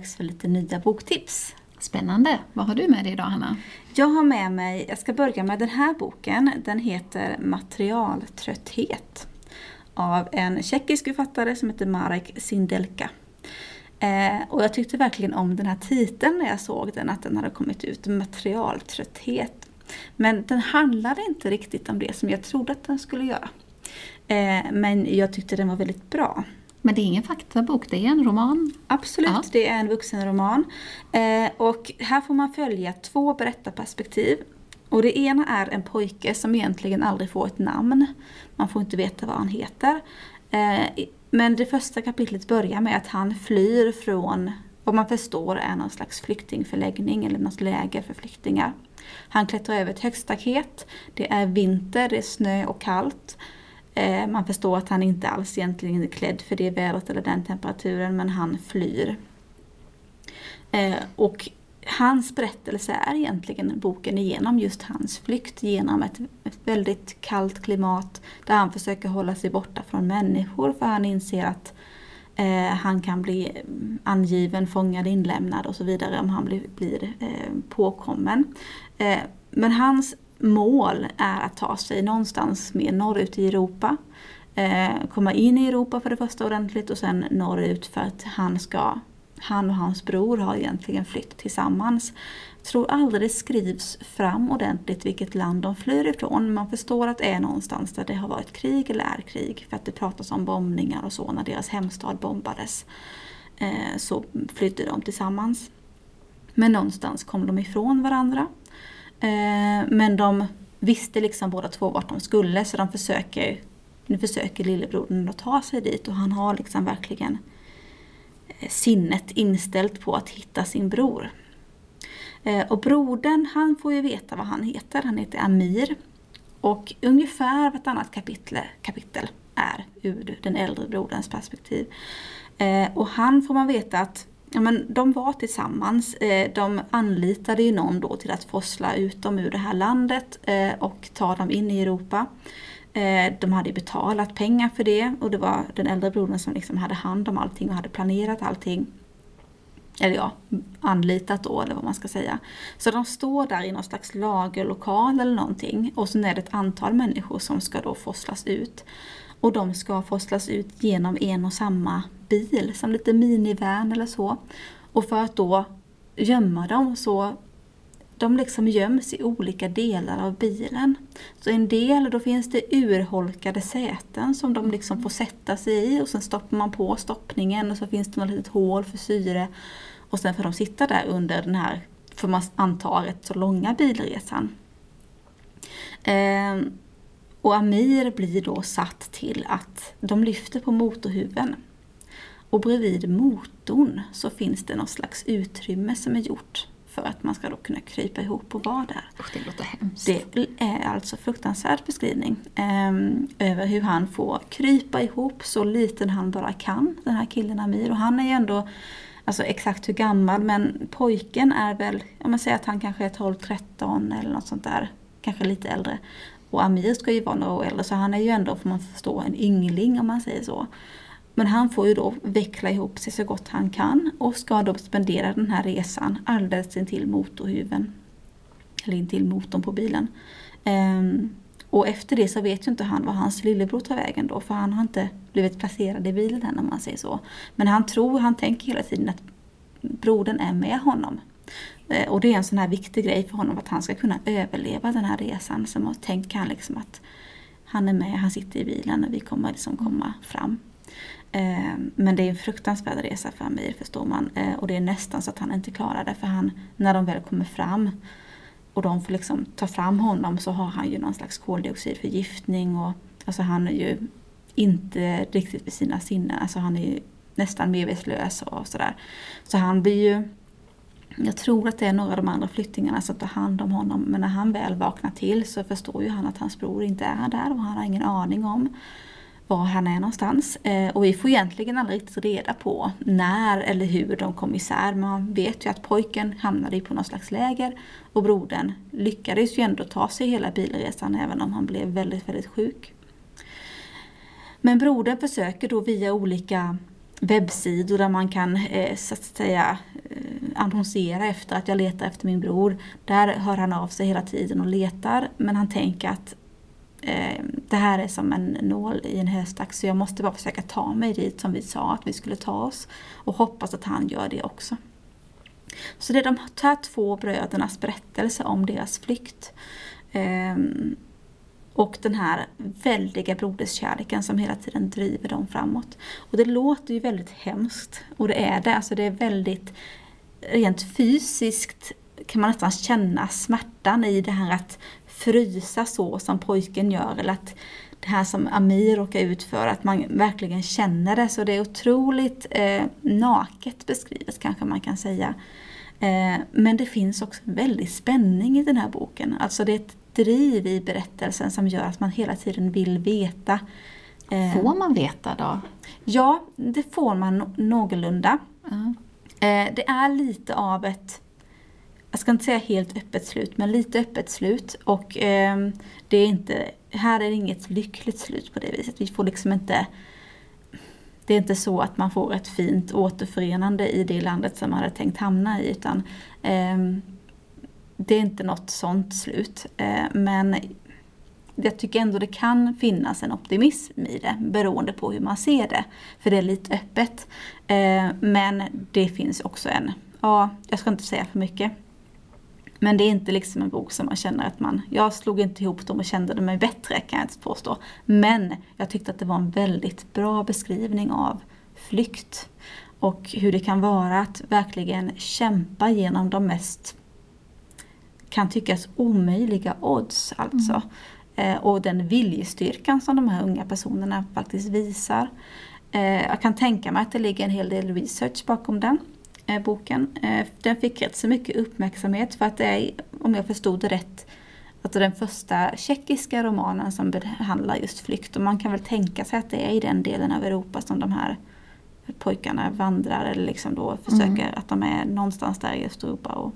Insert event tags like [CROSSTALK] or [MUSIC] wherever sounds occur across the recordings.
Dags för lite nya boktips. Spännande! Vad har du med dig idag Hanna? Jag har med mig, jag ska börja med den här boken. Den heter Materialtrötthet av en tjeckisk författare som heter Marek Sindelka. Eh, och jag tyckte verkligen om den här titeln när jag såg den, att den hade kommit ut, Materialtrötthet. Men den handlade inte riktigt om det som jag trodde att den skulle göra. Eh, men jag tyckte den var väldigt bra. Men det är ingen faktabok, det är en roman. Absolut, Ja. det är en vuxenroman. Eh, och här får man följa två berättarperspektiv. Och det ena är en pojke som egentligen aldrig får ett namn. Man får inte veta vad han heter. Eh, men det första kapitlet börjar med att han flyr från vad man förstår är någon slags flyktingförläggning eller något läger för flyktingar. Han klättrar över ett högt staket. Det är vinter, det är snö och kallt. Eh, man förstår att han inte alls egentligen är klädd för det vädret eller den temperaturen men han flyr. Eh, och hans berättelse är egentligen boken igenom just hans flykt genom ett, väldigt kallt klimat där han försöker hålla sig borta från människor för han inser att eh, han kan bli angiven, fångad, inlämnad och så vidare om han blir, blir eh, påkommen. Eh, men hans mål är att ta sig någonstans mer norrut i Europa. Eh, komma in i Europa för det första ordentligt och sen norrut för att han ska han och hans bror har egentligen flytt tillsammans. Jag tror aldrig det skrivs fram ordentligt vilket land de flyr ifrån. Man förstår att det är någonstans där det har varit krig eller är krig. För att det pratas om bombningar och så när deras hemstad bombades. Eh, så flydde de tillsammans. Men någonstans kom de ifrån varandra. Eh, men de visste liksom båda två vart de skulle så de försöker, nu försöker lillebrodern att ta sig dit och han har liksom verkligen eh, sinnet inställt på att hitta sin bror. Eh, Och brodern han får ju veta vad han heter, han heter Amir. Och ungefär vartannat kapitel, kapitel är ur den äldre broderns perspektiv. Eh, Och han får man veta att ja, men de var tillsammans. Eh, de anlitade ju någon då till att forsla ut dem ur det här landet eh, och ta dem in i Europa. Eh, de hade betalat pengar för det och det var den äldre brodern som liksom hade hand om allting och hade planerat allting. Eller ja, anlitat då eller vad man ska säga. Så de står där i någon slags lagerlokal eller någonting och sen är det ett antal människor som ska då forslas ut. Och de ska forslas ut genom en och samma bil, som lite minivan eller så. Och för att då gömma dem så de liksom göms i olika delar av bilen. Så en del, då finns det urholkade säten som de liksom får sätta sig i och sen stoppar man på stoppningen och så finns det något litet hål för syre. Och sen får de sitta där under den här, för man antar, rätt så långa bilresan. Ehm, och Amir blir då satt till att de lyfter på motorhuven. Och bredvid motorn så finns det något slags utrymme som är gjort för att man ska då kunna krypa ihop och vara där. Usch, det låter hemskt. Det är alltså fruktansvärd beskrivning ehm, över hur han får krypa ihop så liten han bara kan, den här killen Amir. Och han är ju ändå, alltså exakt hur gammal, men pojken är väl, om man säger att han kanske är 12-13 eller något sånt där, kanske lite äldre. Och Amir ska ju vara några år äldre, så han är ju ändå, får man förstå, en yngling om man säger så. Men han får ju då veckla ihop sig så gott han kan och ska då spendera den här resan alldeles intill motorhuven. Eller intill motorn på bilen. Ehm, och efter det så vet ju inte han var hans lillebror tar vägen då för han har inte blivit placerad i bilen än om man säger så. Men han tror, han tänker hela tiden att brodern är med honom. Eh, och det är en sån här viktig grej för honom att han ska kunna överleva den här resan. Så tänker han liksom att han är med, han sitter i bilen och vi kommer liksom komma fram. Ehm, men det är en fruktansvärd resa för Amir förstår man. Ehm, och det är nästan så att han inte klarar det för han, när de väl kommer fram och de får liksom ta fram honom så har han ju någon slags koldioxidförgiftning och alltså han är ju inte riktigt vid sina sinnen. Alltså han är ju nästan medvetslös och sådär. Så han blir ju jag tror att det är några av de andra flyktingarna som tar hand om honom men när han väl vaknar till så förstår ju han att hans bror inte är där och han har ingen aning om var han är någonstans. Eh, och vi får egentligen aldrig riktigt reda på när eller hur de kom isär. Men man vet ju att pojken hamnade på något slags läger och brodern lyckades ju ändå ta sig hela bilresan även om han blev väldigt, väldigt sjuk. Men brodern försöker då via olika webbsidor där man kan eh, så att säga eh, annonsera efter att jag letar efter min bror. Där hör han av sig hela tiden och letar men han tänker att eh, det här är som en nål i en höstack så jag måste bara försöka ta mig dit som vi sa att vi skulle ta oss och hoppas att han gör det också. Så det är de här två brödernas berättelse om deras flykt. eh, och den här väldiga broderskärleken som hela tiden driver dem framåt. Och det låter ju väldigt hemskt. Och det är det. Alltså det är väldigt rent fysiskt kan man nästan känna smärtan i det här att frysa så som pojken gör. Eller att det här som Amir råkar ut för, att man verkligen känner det. Så det är otroligt eh, naket beskrivet kanske man kan säga. Eh, men det finns också en väldig spänning i den här boken. Alltså det är ett driv i berättelsen som gör att man hela tiden vill veta. Eh, får man veta då? Ja, det får man någorlunda. Mm. Det är lite av ett, jag ska inte säga helt öppet slut, men lite öppet slut. Och eh, det är inte, här är det inget lyckligt slut på det viset. Vi får liksom inte det är inte så att man får ett fint återförenande i det landet som man hade tänkt hamna i utan eh, det är inte något sånt slut. Eh, men jag tycker ändå det kan finnas en optimism i det beroende på hur man ser det. För det är lite öppet. Eh, men det finns också en, ja, jag ska inte säga för mycket. Men det är inte liksom en bok som man känner att man, jag slog inte ihop dem och kände mig bättre kan jag inte påstå. Men jag tyckte att det var en väldigt bra beskrivning av flykt. Och hur det kan vara att verkligen kämpa genom de mest kan tyckas omöjliga odds alltså. Mm. Eh, och den viljestyrkan som de här unga personerna faktiskt visar. Eh, jag kan tänka mig att det ligger en hel del research bakom den boken. Eh, den fick rätt så mycket uppmärksamhet för att det är, om jag förstod det rätt, alltså den första tjeckiska romanen som behandlar just flykt. Och man kan väl tänka sig att det är i den delen av Europa som de här pojkarna vandrar eller liksom då försöker mm. att de är någonstans där i Östeuropa och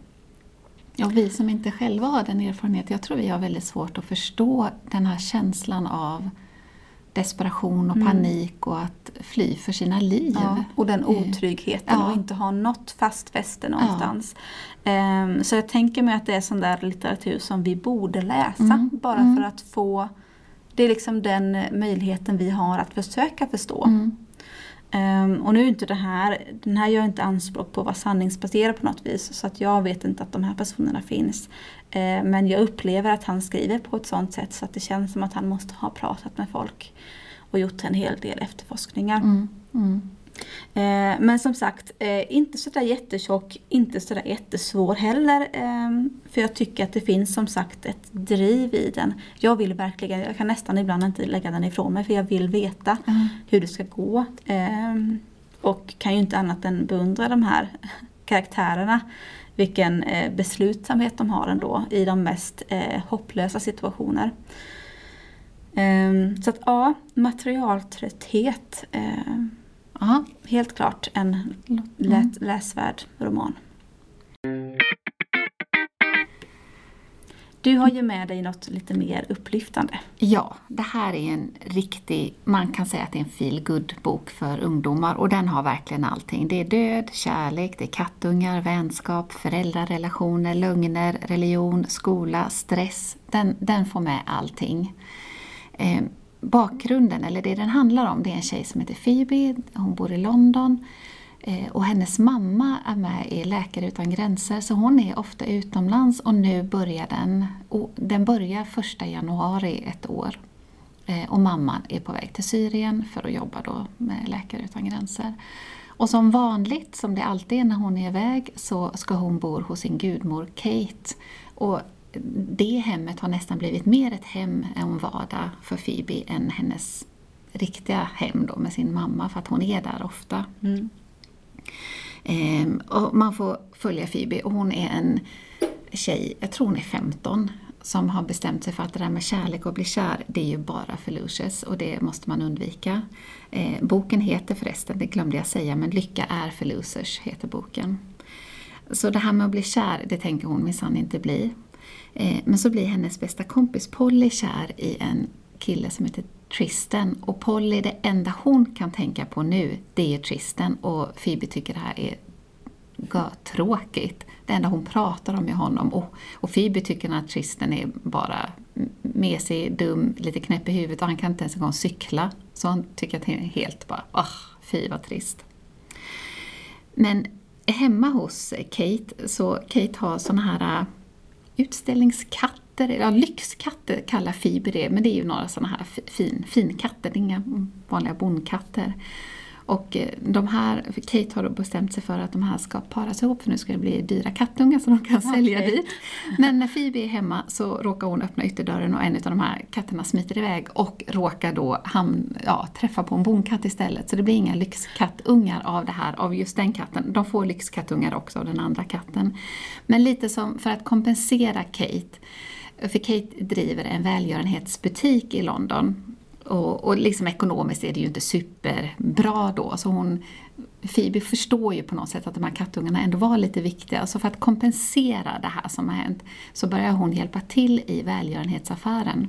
Ja, vi som inte själva har den erfarenheten, jag tror vi har väldigt svårt att förstå den här känslan av desperation och mm. panik och att fly för sina liv. Ja, och den eh, otryggheten ja. och inte ha något fast fäste någonstans. Ja. Um, så jag tänker mig att det är sån där litteratur som vi borde läsa mm. bara mm. för att få det är liksom den möjligheten vi har att försöka förstå. Ehm, och nu är inte det här, den här gör inte anspråk på att vara sanningsbaserad på något vis så att jag vet inte att de här personerna finns. Ehm, men jag upplever att han skriver på ett sånt sätt så att det känns som att han måste ha pratat med folk och gjort en hel del efterforskningar. Mm, mm. Eh, men som sagt, eh, inte sådär jättetjock, inte sådär jättesvår heller. Ehm, för jag tycker att det finns som sagt ett driv i den. Jag vill verkligen, jag kan nästan ibland inte lägga den ifrån mig för jag vill veta mm. hur det ska gå. Ehm, och kan ju inte annat än beundra de här [LAUGHS] karaktärerna. Vilken eh, beslutsamhet de har ändå i de mest hopplösa situationer. Ehm, så att ja, materialtrötthet Ja, helt klart en lätt läsvärd roman. Du har ju med dig något lite mer upplyftande. Ja, det här är en riktig, man kan säga att det är en feel bok för ungdomar och den har verkligen allting. Det är död, kärlek, det är kattungar, vänskap, föräldrarelationer, lögner, religion, skola, stress. Den, den får med allting. Ehm, Bakgrunden, eller det den handlar om, det är en tjej som heter Phoebe, hon bor i London eh, och hennes mamma är med i Läkare utan gränser så hon är ofta utomlands och nu börjar den, den börjar första januari ett år. Eh, och mamman är på väg till Syrien för att jobba då med Läkare utan gränser. Och som vanligt, som det alltid är när hon är iväg, så ska hon bo hos sin gudmor Kate. Och det hemmet har nästan blivit mer ett hem, en vardag för Phoebe än hennes riktiga hem då med sin mamma för att hon är där ofta. Mm. Ehm, och man får följa Phoebe och hon är en tjej, jag tror hon är 15, som har bestämt sig för att det där med kärlek och bli kär, det är ju bara för Lucius och det måste man undvika. Eh, boken heter förresten, det glömde jag säga, men Lycka är för losers heter boken. Så det här med att bli kär, det tänker hon minsann inte bli. Eh, men så blir hennes bästa kompis Polly kär i en kille som heter Tristan. Och Polly, det enda hon kan tänka på nu, det är Tristan. Och Phoebe tycker det här är tråkigt. Det enda hon pratar om är honom. Och, och Phoebe tycker att Tristan är bara mesig, dum, lite knäpp i huvudet och han kan inte ens en gång cykla. Så hon tycker att det är helt bara, ah, fy vad trist. Men hemma hos Kate, så Kate har såna här utställningskatter, ja lyxkatter kallar Fiber det, men det är ju några sådana här fin, finkatter, det är inga vanliga bondkatter. Och eh, de här, Kate har då bestämt sig för att de här ska paras ihop för nu ska det bli dyra kattungar som de kan okay. sälja dit. Men när Phoebe är hemma så råkar hon öppna ytterdörren och en av de här katterna smiter iväg och råkar då ham, ja, träffa på en bonkatt istället. Så det blir inga lyxkattungar av det här, av just den katten. De får lyxkattungar också av den andra katten. Men lite som för att kompensera Kate för Kate driver en välgörenhetsbutik i London och, och liksom ekonomiskt är det ju inte superbra då. Så hon, Phoebe förstår ju på något sätt att de här kattungarna ändå var lite viktiga. Så för att kompensera det här som har hänt så börjar hon hjälpa till i välgörenhetsaffären.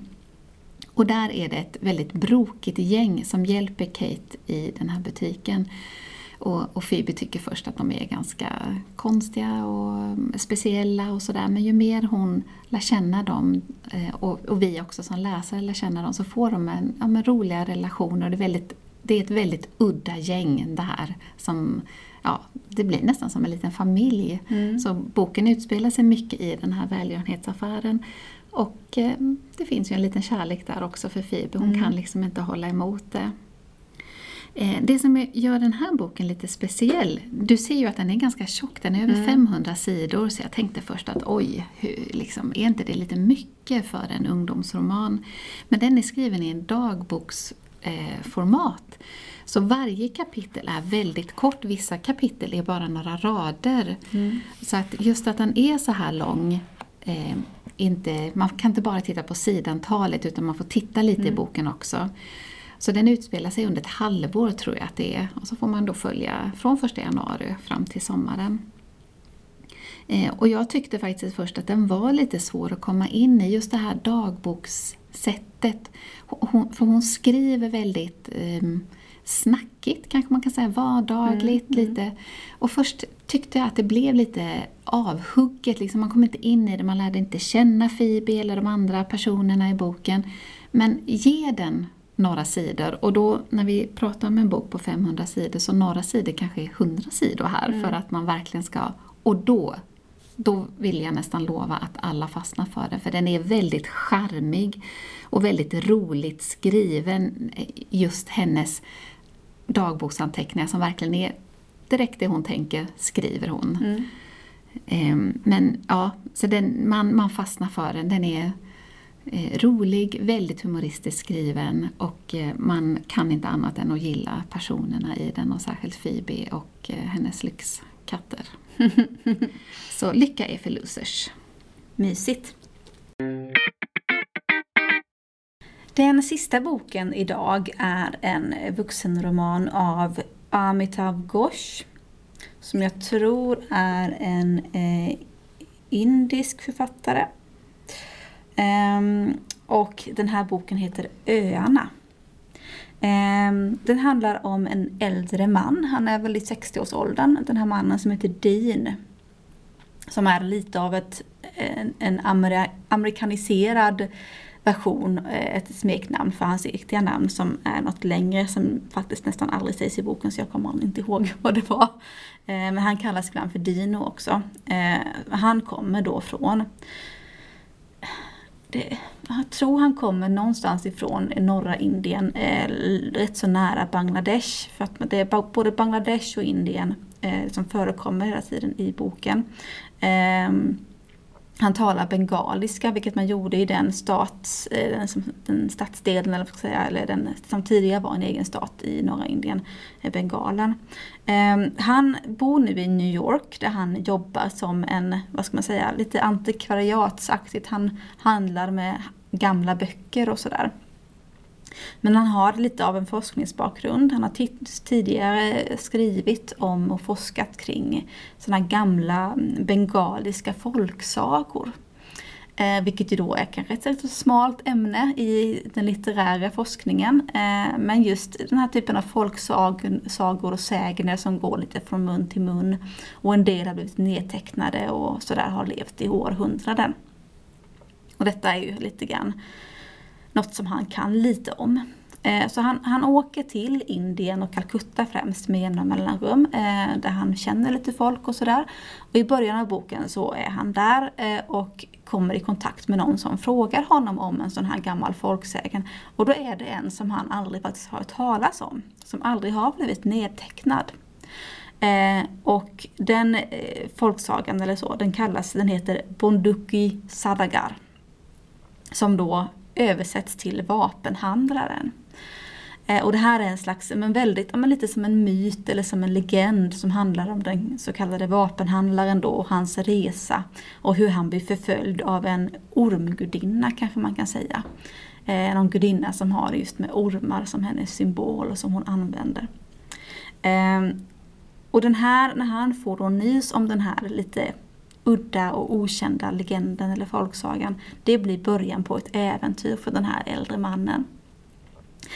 Och där är det ett väldigt brokigt gäng som hjälper Kate i den här butiken. Och, och Phoebe tycker först att de är ganska konstiga och speciella och sådär. Men ju mer hon lär känna dem, eh, och, och, vi också som läsare lär känna dem, så får de en, ja, roliga relationer. Det är, väldigt, det är ett väldigt udda gäng det här. Som, ja, det blir nästan som en liten familj. Mm. Så boken utspelar sig mycket i den här välgörenhetsaffären. Och eh, det finns ju en liten kärlek där också för Phoebe. Hon mm. kan liksom inte hålla emot det. Eh, det som gör den här boken lite speciell, du ser ju att den är ganska tjock, den är över mm. 500 sidor, så jag tänkte först att oj, hur, liksom, är inte det lite mycket för en ungdomsroman? Men den är skriven i en dagboksformat. Så varje kapitel är väldigt kort, vissa kapitel är bara några rader. Mm. Så att just att den är så här lång, eh, inte, man kan inte bara titta på sidantalet utan man får titta lite mm. i boken också. Så den utspelar sig under ett halvår tror jag att det är. Och så får man då följa från 1 januari fram till sommaren. Eh, och jag tyckte faktiskt först att den var lite svår att komma in i, just det här dagbokssättet. Hon, för hon skriver väldigt eh, snackigt, kanske man kan säga, vardagligt. Mm, mm. lite. Och först tyckte jag att det blev lite avhugget, liksom. man kom inte in i det, man lärde inte känna Phoebe eller de andra personerna i boken. Men ge den några sidor. Och då när vi pratar om en bok på 500 sidor så några sidor kanske är 100 sidor här mm. för att man verkligen ska... Och då, då vill jag nästan lova att alla fastnar för den för den är väldigt charmig och väldigt roligt skriven. Just hennes dagboksanteckningar som verkligen är direkt det hon tänker skriver hon. Mm. Um, men ja, så den, man, man fastnar för den. Den är eh, Eh, rolig, väldigt humoristiskt skriven och eh, man kan inte annat än att gilla personerna i den och särskilt Phoebe och eh, hennes lyxkatter. [LAUGHS] Så lycka är för losers. Mysigt. Den sista boken idag är en vuxenroman av Amitav Ghosh som jag tror är en eh, indisk författare Um, och den här boken heter Öarna. Um, den handlar om en äldre man, han är väl i 60-årsåldern, den här mannen som heter Dean. Som är lite av ett, en, en amer amerikaniserad version, eh, ett smeknamn för hans riktiga namn som är något längre som faktiskt nästan aldrig sägs i boken så jag kommer inte ihåg [LAUGHS] vad det var. Eh, men han kallas ibland för Dino också. Eh, han kommer då från det, jag tror han kommer någonstans ifrån norra Indien, eh, rätt så nära Bangladesh. För att det är både Bangladesh och Indien eh, som förekommer hela tiden i boken. Eh, han talar bengaliska, vilket man gjorde i den, stat, eh, den, den stadsdelen, eller, säga, eller den som tidigare var en egen stat i norra Indien, eh, Bengalen. Ehm, han bor nu i New York där han jobbar som en, vad ska man säga, lite antikvariatsaktigt. Han handlar med gamla böcker och sådär. Men han har lite av en forskningsbakgrund. Han har tidigare skrivit om och forskat kring sådana gamla mm, bengaliska folksagor. Eh, vilket ju då är kanske ett rätt smalt ämne i den litterära forskningen. Eh, men just den här typen av folksagor och sägner som går lite från mun till mun. Och en del har blivit nedtecknade och sådär har levt i århundraden. Och detta är ju lite grann något som han kan lite om. Eh, så han, han åker till Indien och Calcutta främst med jämna mellanrum eh, där han känner lite folk och sådär. Och I början av boken så är han där eh, och kommer i kontakt med någon som frågar honom om en sån här gammal folksägen. Och då är det en som han aldrig faktiskt har hört talas om, som aldrig har blivit nedtecknad. Eh, och den eh, folksagan eller så, den kallas, den heter Bonduki Sadagar. Som då översätts till vapenhandlaren. Eh, och det här är en slags, men väldigt, men lite som en myt eller som en legend som handlar om den så kallade vapenhandlaren då och hans resa. Och hur han blir förföljd av en ormgudinna kanske man kan säga. Eh, Någon gudinna som har just med ormar som hennes symbol och som hon använder. Eh, och den här, när han får då nys om den här lite udda och okända legenden eller folksagan, det blir början på ett äventyr för den här äldre mannen.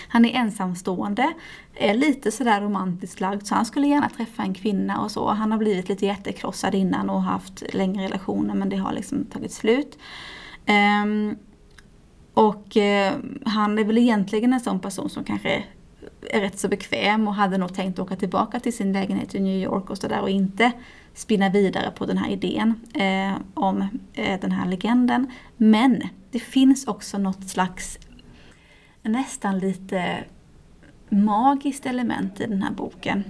Han är ensamstående, är lite sådär romantiskt lagd så han skulle gärna träffa en kvinna och så. Han har blivit lite hjärtekrossad innan och haft längre relationer men det har liksom tagit slut. Um, och eh, han är väl egentligen en sån person som kanske är rätt så bekväm och hade nog tänkt åka tillbaka till sin lägenhet i New York och sådär och inte spinna vidare på den här idén eh, om eh, den här legenden. Men det finns också något slags nästan lite magiskt element i den här boken.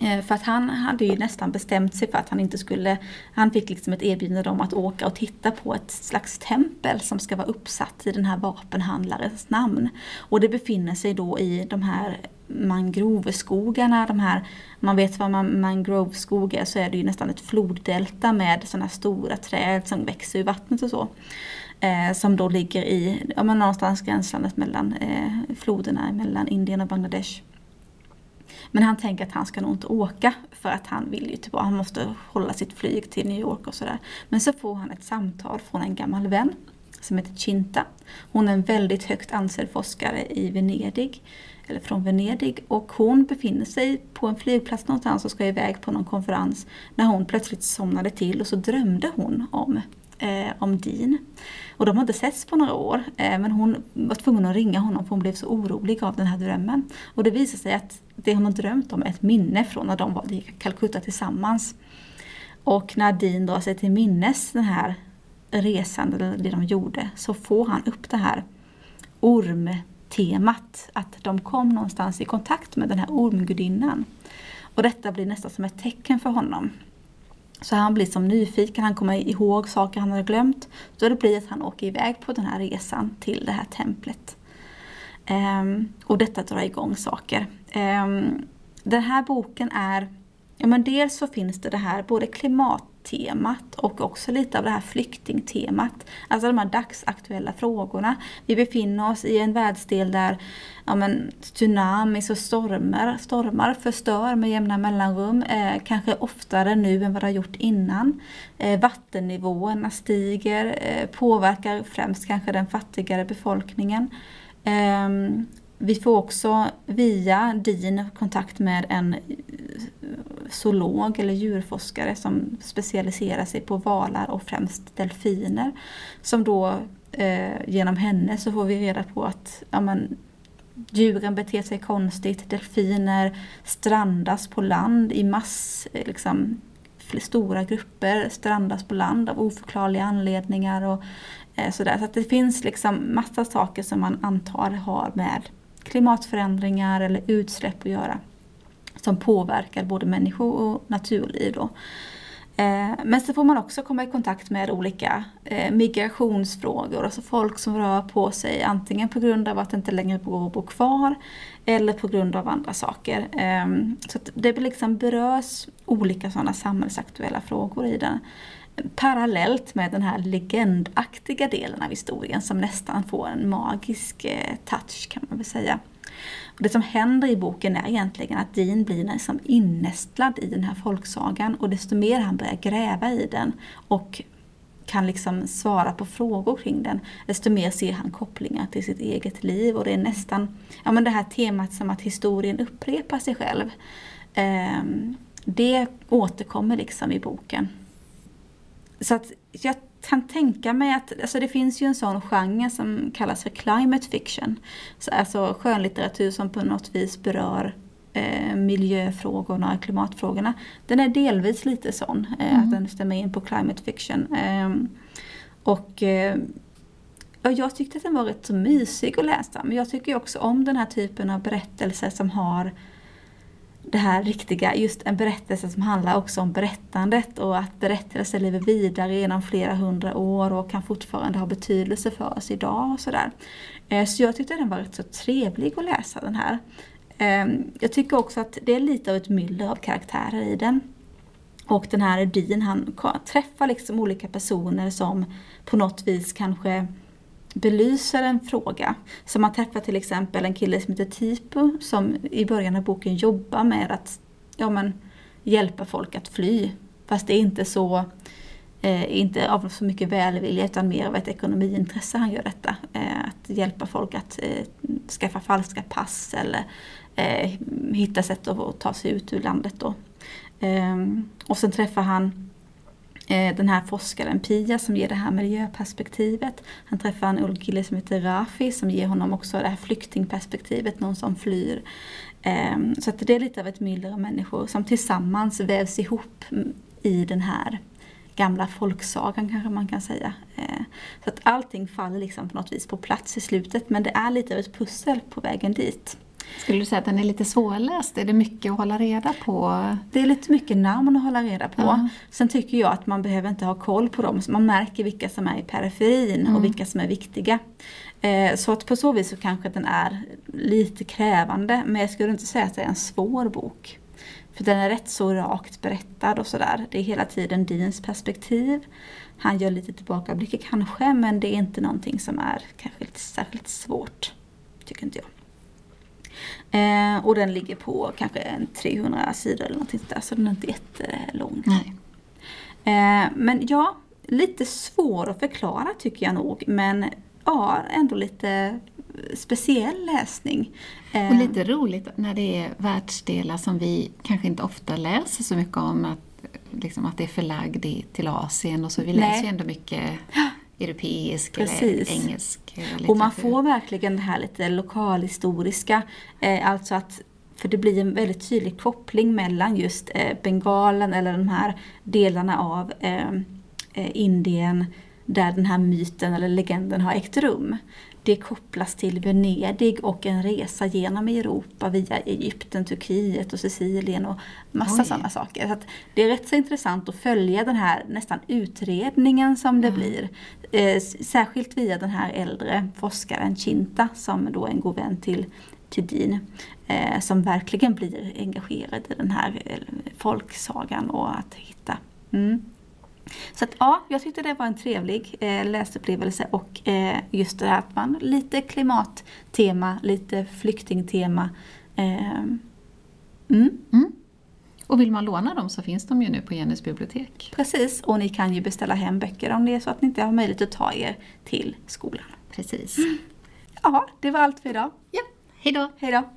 Eh, för att han hade ju nästan bestämt sig för att han inte skulle, han fick liksom ett erbjudande om att åka och titta på ett slags tempel som ska vara uppsatt i den här vapenhandlarens namn. Och det befinner sig då i de här mangroveskogarna, de här, man vet vad man, mangroveskog är så är det ju nästan ett floddelta med sådana stora träd som växer ur vattnet och så. Eh, som då ligger i, ja men någonstans gränslandet mellan eh, floderna mellan Indien och Bangladesh. Men han tänker att han ska nog inte åka för att han vill ju tillbaka, han måste hålla sitt flyg till New York och sådär. Men så får han ett samtal från en gammal vän som heter Chinta. Hon är en väldigt högt ansedd forskare i Venedig, eller från Venedig. Och hon befinner sig på en flygplats någonstans och ska iväg på någon konferens när hon plötsligt somnade till och så drömde hon om, eh, om Dean. Och de har inte setts på några år. Eh, men hon var tvungen att ringa honom för hon blev så orolig av den här drömmen. Och det visar sig att det hon har drömt om är ett minne från när de var i Calcutta tillsammans. Och när Dean drar sig till minnes den här resan, eller det de gjorde, så får han upp det här ormtemat. Att de kom någonstans i kontakt med den här ormgudinnan. Och detta blir nästan som ett tecken för honom. Så han blir som nyfiken, han kommer ihåg saker han har glömt. Så det blir att han åker iväg på den här resan till det här templet. Um, och detta drar igång saker. Um, den här boken är, ja men dels så finns det det här både klimat temat och också lite av det här flyktingtemat. Alltså de här dagsaktuella frågorna. Vi befinner oss i en världsdel där ja, men, tsunamis och stormar, stormar förstör med jämna mellanrum. Eh, kanske oftare nu än vad det har gjort innan. Eh, vattennivåerna stiger, eh, påverkar främst kanske den fattigare befolkningen. Eh, vi får också via DIN kontakt med en zoolog eller djurforskare som specialiserar sig på valar och främst delfiner. Som då eh, genom henne så får vi reda på att ja, men, djuren beter sig konstigt, delfiner strandas på land i mass, eh, liksom, stora grupper strandas på land av oförklarliga anledningar och eh, sådär. Så att det finns liksom massa saker som man antar har med klimatförändringar eller utsläpp att göra som påverkar både människor och naturliv. Då. Eh, men så får man också komma i kontakt med olika eh, migrationsfrågor, alltså folk som rör på sig antingen på grund av att det inte längre går att bo kvar eller på grund av andra saker. Ehm, så det liksom berörs olika sådana samhällsaktuella frågor i den. Parallellt med den här legendaktiga delen av historien som nästan får en magisk eh, touch kan man väl säga. Det som händer i boken är egentligen att Dean blir liksom innästlad i den här folksagan och desto mer han börjar gräva i den och kan liksom svara på frågor kring den, desto mer ser han kopplingar till sitt eget liv. Och det är nästan ja, men det här temat som att historien upprepar sig själv. Eh, det återkommer liksom i boken. Så att jag kan tänka mig att, alltså det finns ju en sån genre som kallas för climate fiction. Så alltså skönlitteratur som på något vis berör eh, miljöfrågorna, klimatfrågorna. Den är delvis lite sån, eh, mm. att den stämmer in på climate fiction. Eh, och eh, jag tyckte att den var rätt så mysig att läsa. Men jag tycker också om den här typen av berättelser som har det här riktiga, just en berättelse som handlar också om berättandet och att berättelser lever vidare genom flera hundra år och kan fortfarande ha betydelse för oss idag och sådär. Eh, så jag tyckte den var rätt så trevlig att läsa den här. Ehm, jag tycker också att det är lite av ett myller av karaktärer i den. Och den här Dean han träffar liksom olika personer som på något vis kanske belyser en fråga. Så man träffar till exempel en kille som heter Tipu som i början av boken jobbar med att ja, men, hjälpa folk att fly. Fast det är inte så eh, inte av så mycket välvilja utan mer av ett ekonomiintresse han gör detta. Eh, att hjälpa folk att eh, skaffa falska pass eller eh, hitta sätt att ta sig ut ur landet. Då. Ehm, och sen träffar han Eh, den här forskaren Pia som ger det här miljöperspektivet. Han träffar en ung kille som heter Rafi som ger honom också det här flyktingperspektivet, någon som flyr. Ehm, så att det är lite av ett myller av människor som tillsammans vävs ihop i den här gamla folksagan kanske man kan säga. Ehm, så att allting faller liksom på något vis på plats i slutet men det är lite av ett pussel på vägen dit. Skulle du säga att den är lite svårläst? Är det mycket att hålla reda på? Det är lite mycket namn att hålla reda på. Mm. Sen tycker jag att man behöver inte ha koll på dem. Man märker vilka som är i periferin mm. och vilka som är viktiga. Eh, så att på så vis så kanske den är lite krävande. Men jag skulle inte säga att det är en svår bok. För den är rätt så rakt berättad och sådär. Det är hela tiden Deans perspektiv. Han gör lite tillbakablickar kanske men det är inte någonting som är kanske lite särskilt svårt. Tycker inte jag. Eh, och den ligger på kanske en 300 sidor eller någonting där, så den är inte jättelång. Nej. Eh, men ja, lite svår att förklara tycker jag nog. Men ja, ändå lite speciell läsning. Eh, och lite roligt när det är världsdelar som vi kanske inte ofta läser så mycket om. Att, liksom att det är förlagd till Asien och så. Vi läser ju ändå mycket [GASPS] europeisk Precis. eller engelsk litteratur. Och man får verkligen det här lite lokalhistoriska, eh, alltså att för det blir en väldigt tydlig koppling mellan just eh, Bengalen eller de här delarna av eh, eh Indien där den här myten eller legenden har ägt rum det kopplas till Venedig och en resa genom Europa via Egypten, Turkiet och Sicilien och massa sådana saker. Så det är rätt så intressant att följa den här nästan utredningen som det mm. blir. Eh, särskilt via den här äldre forskaren Chinta som då är en god vän till, Dean. Eh, som verkligen blir engagerad i den här eh, folksagan och att hitta mm. Så att, ja, jag tyckte det var en trevlig eh, läsupplevelse och eh, just det här att man lite klimattema, lite flyktingtema. Eh, mm. Mm. Och vill man låna dem så finns de ju nu på Jennys bibliotek. Precis, och ni kan ju beställa hem böcker om det är så att ni inte har möjlighet att ta er till skolan. Precis. Mm. Ja, det var allt för idag. Ja, hejdå. Hejdå.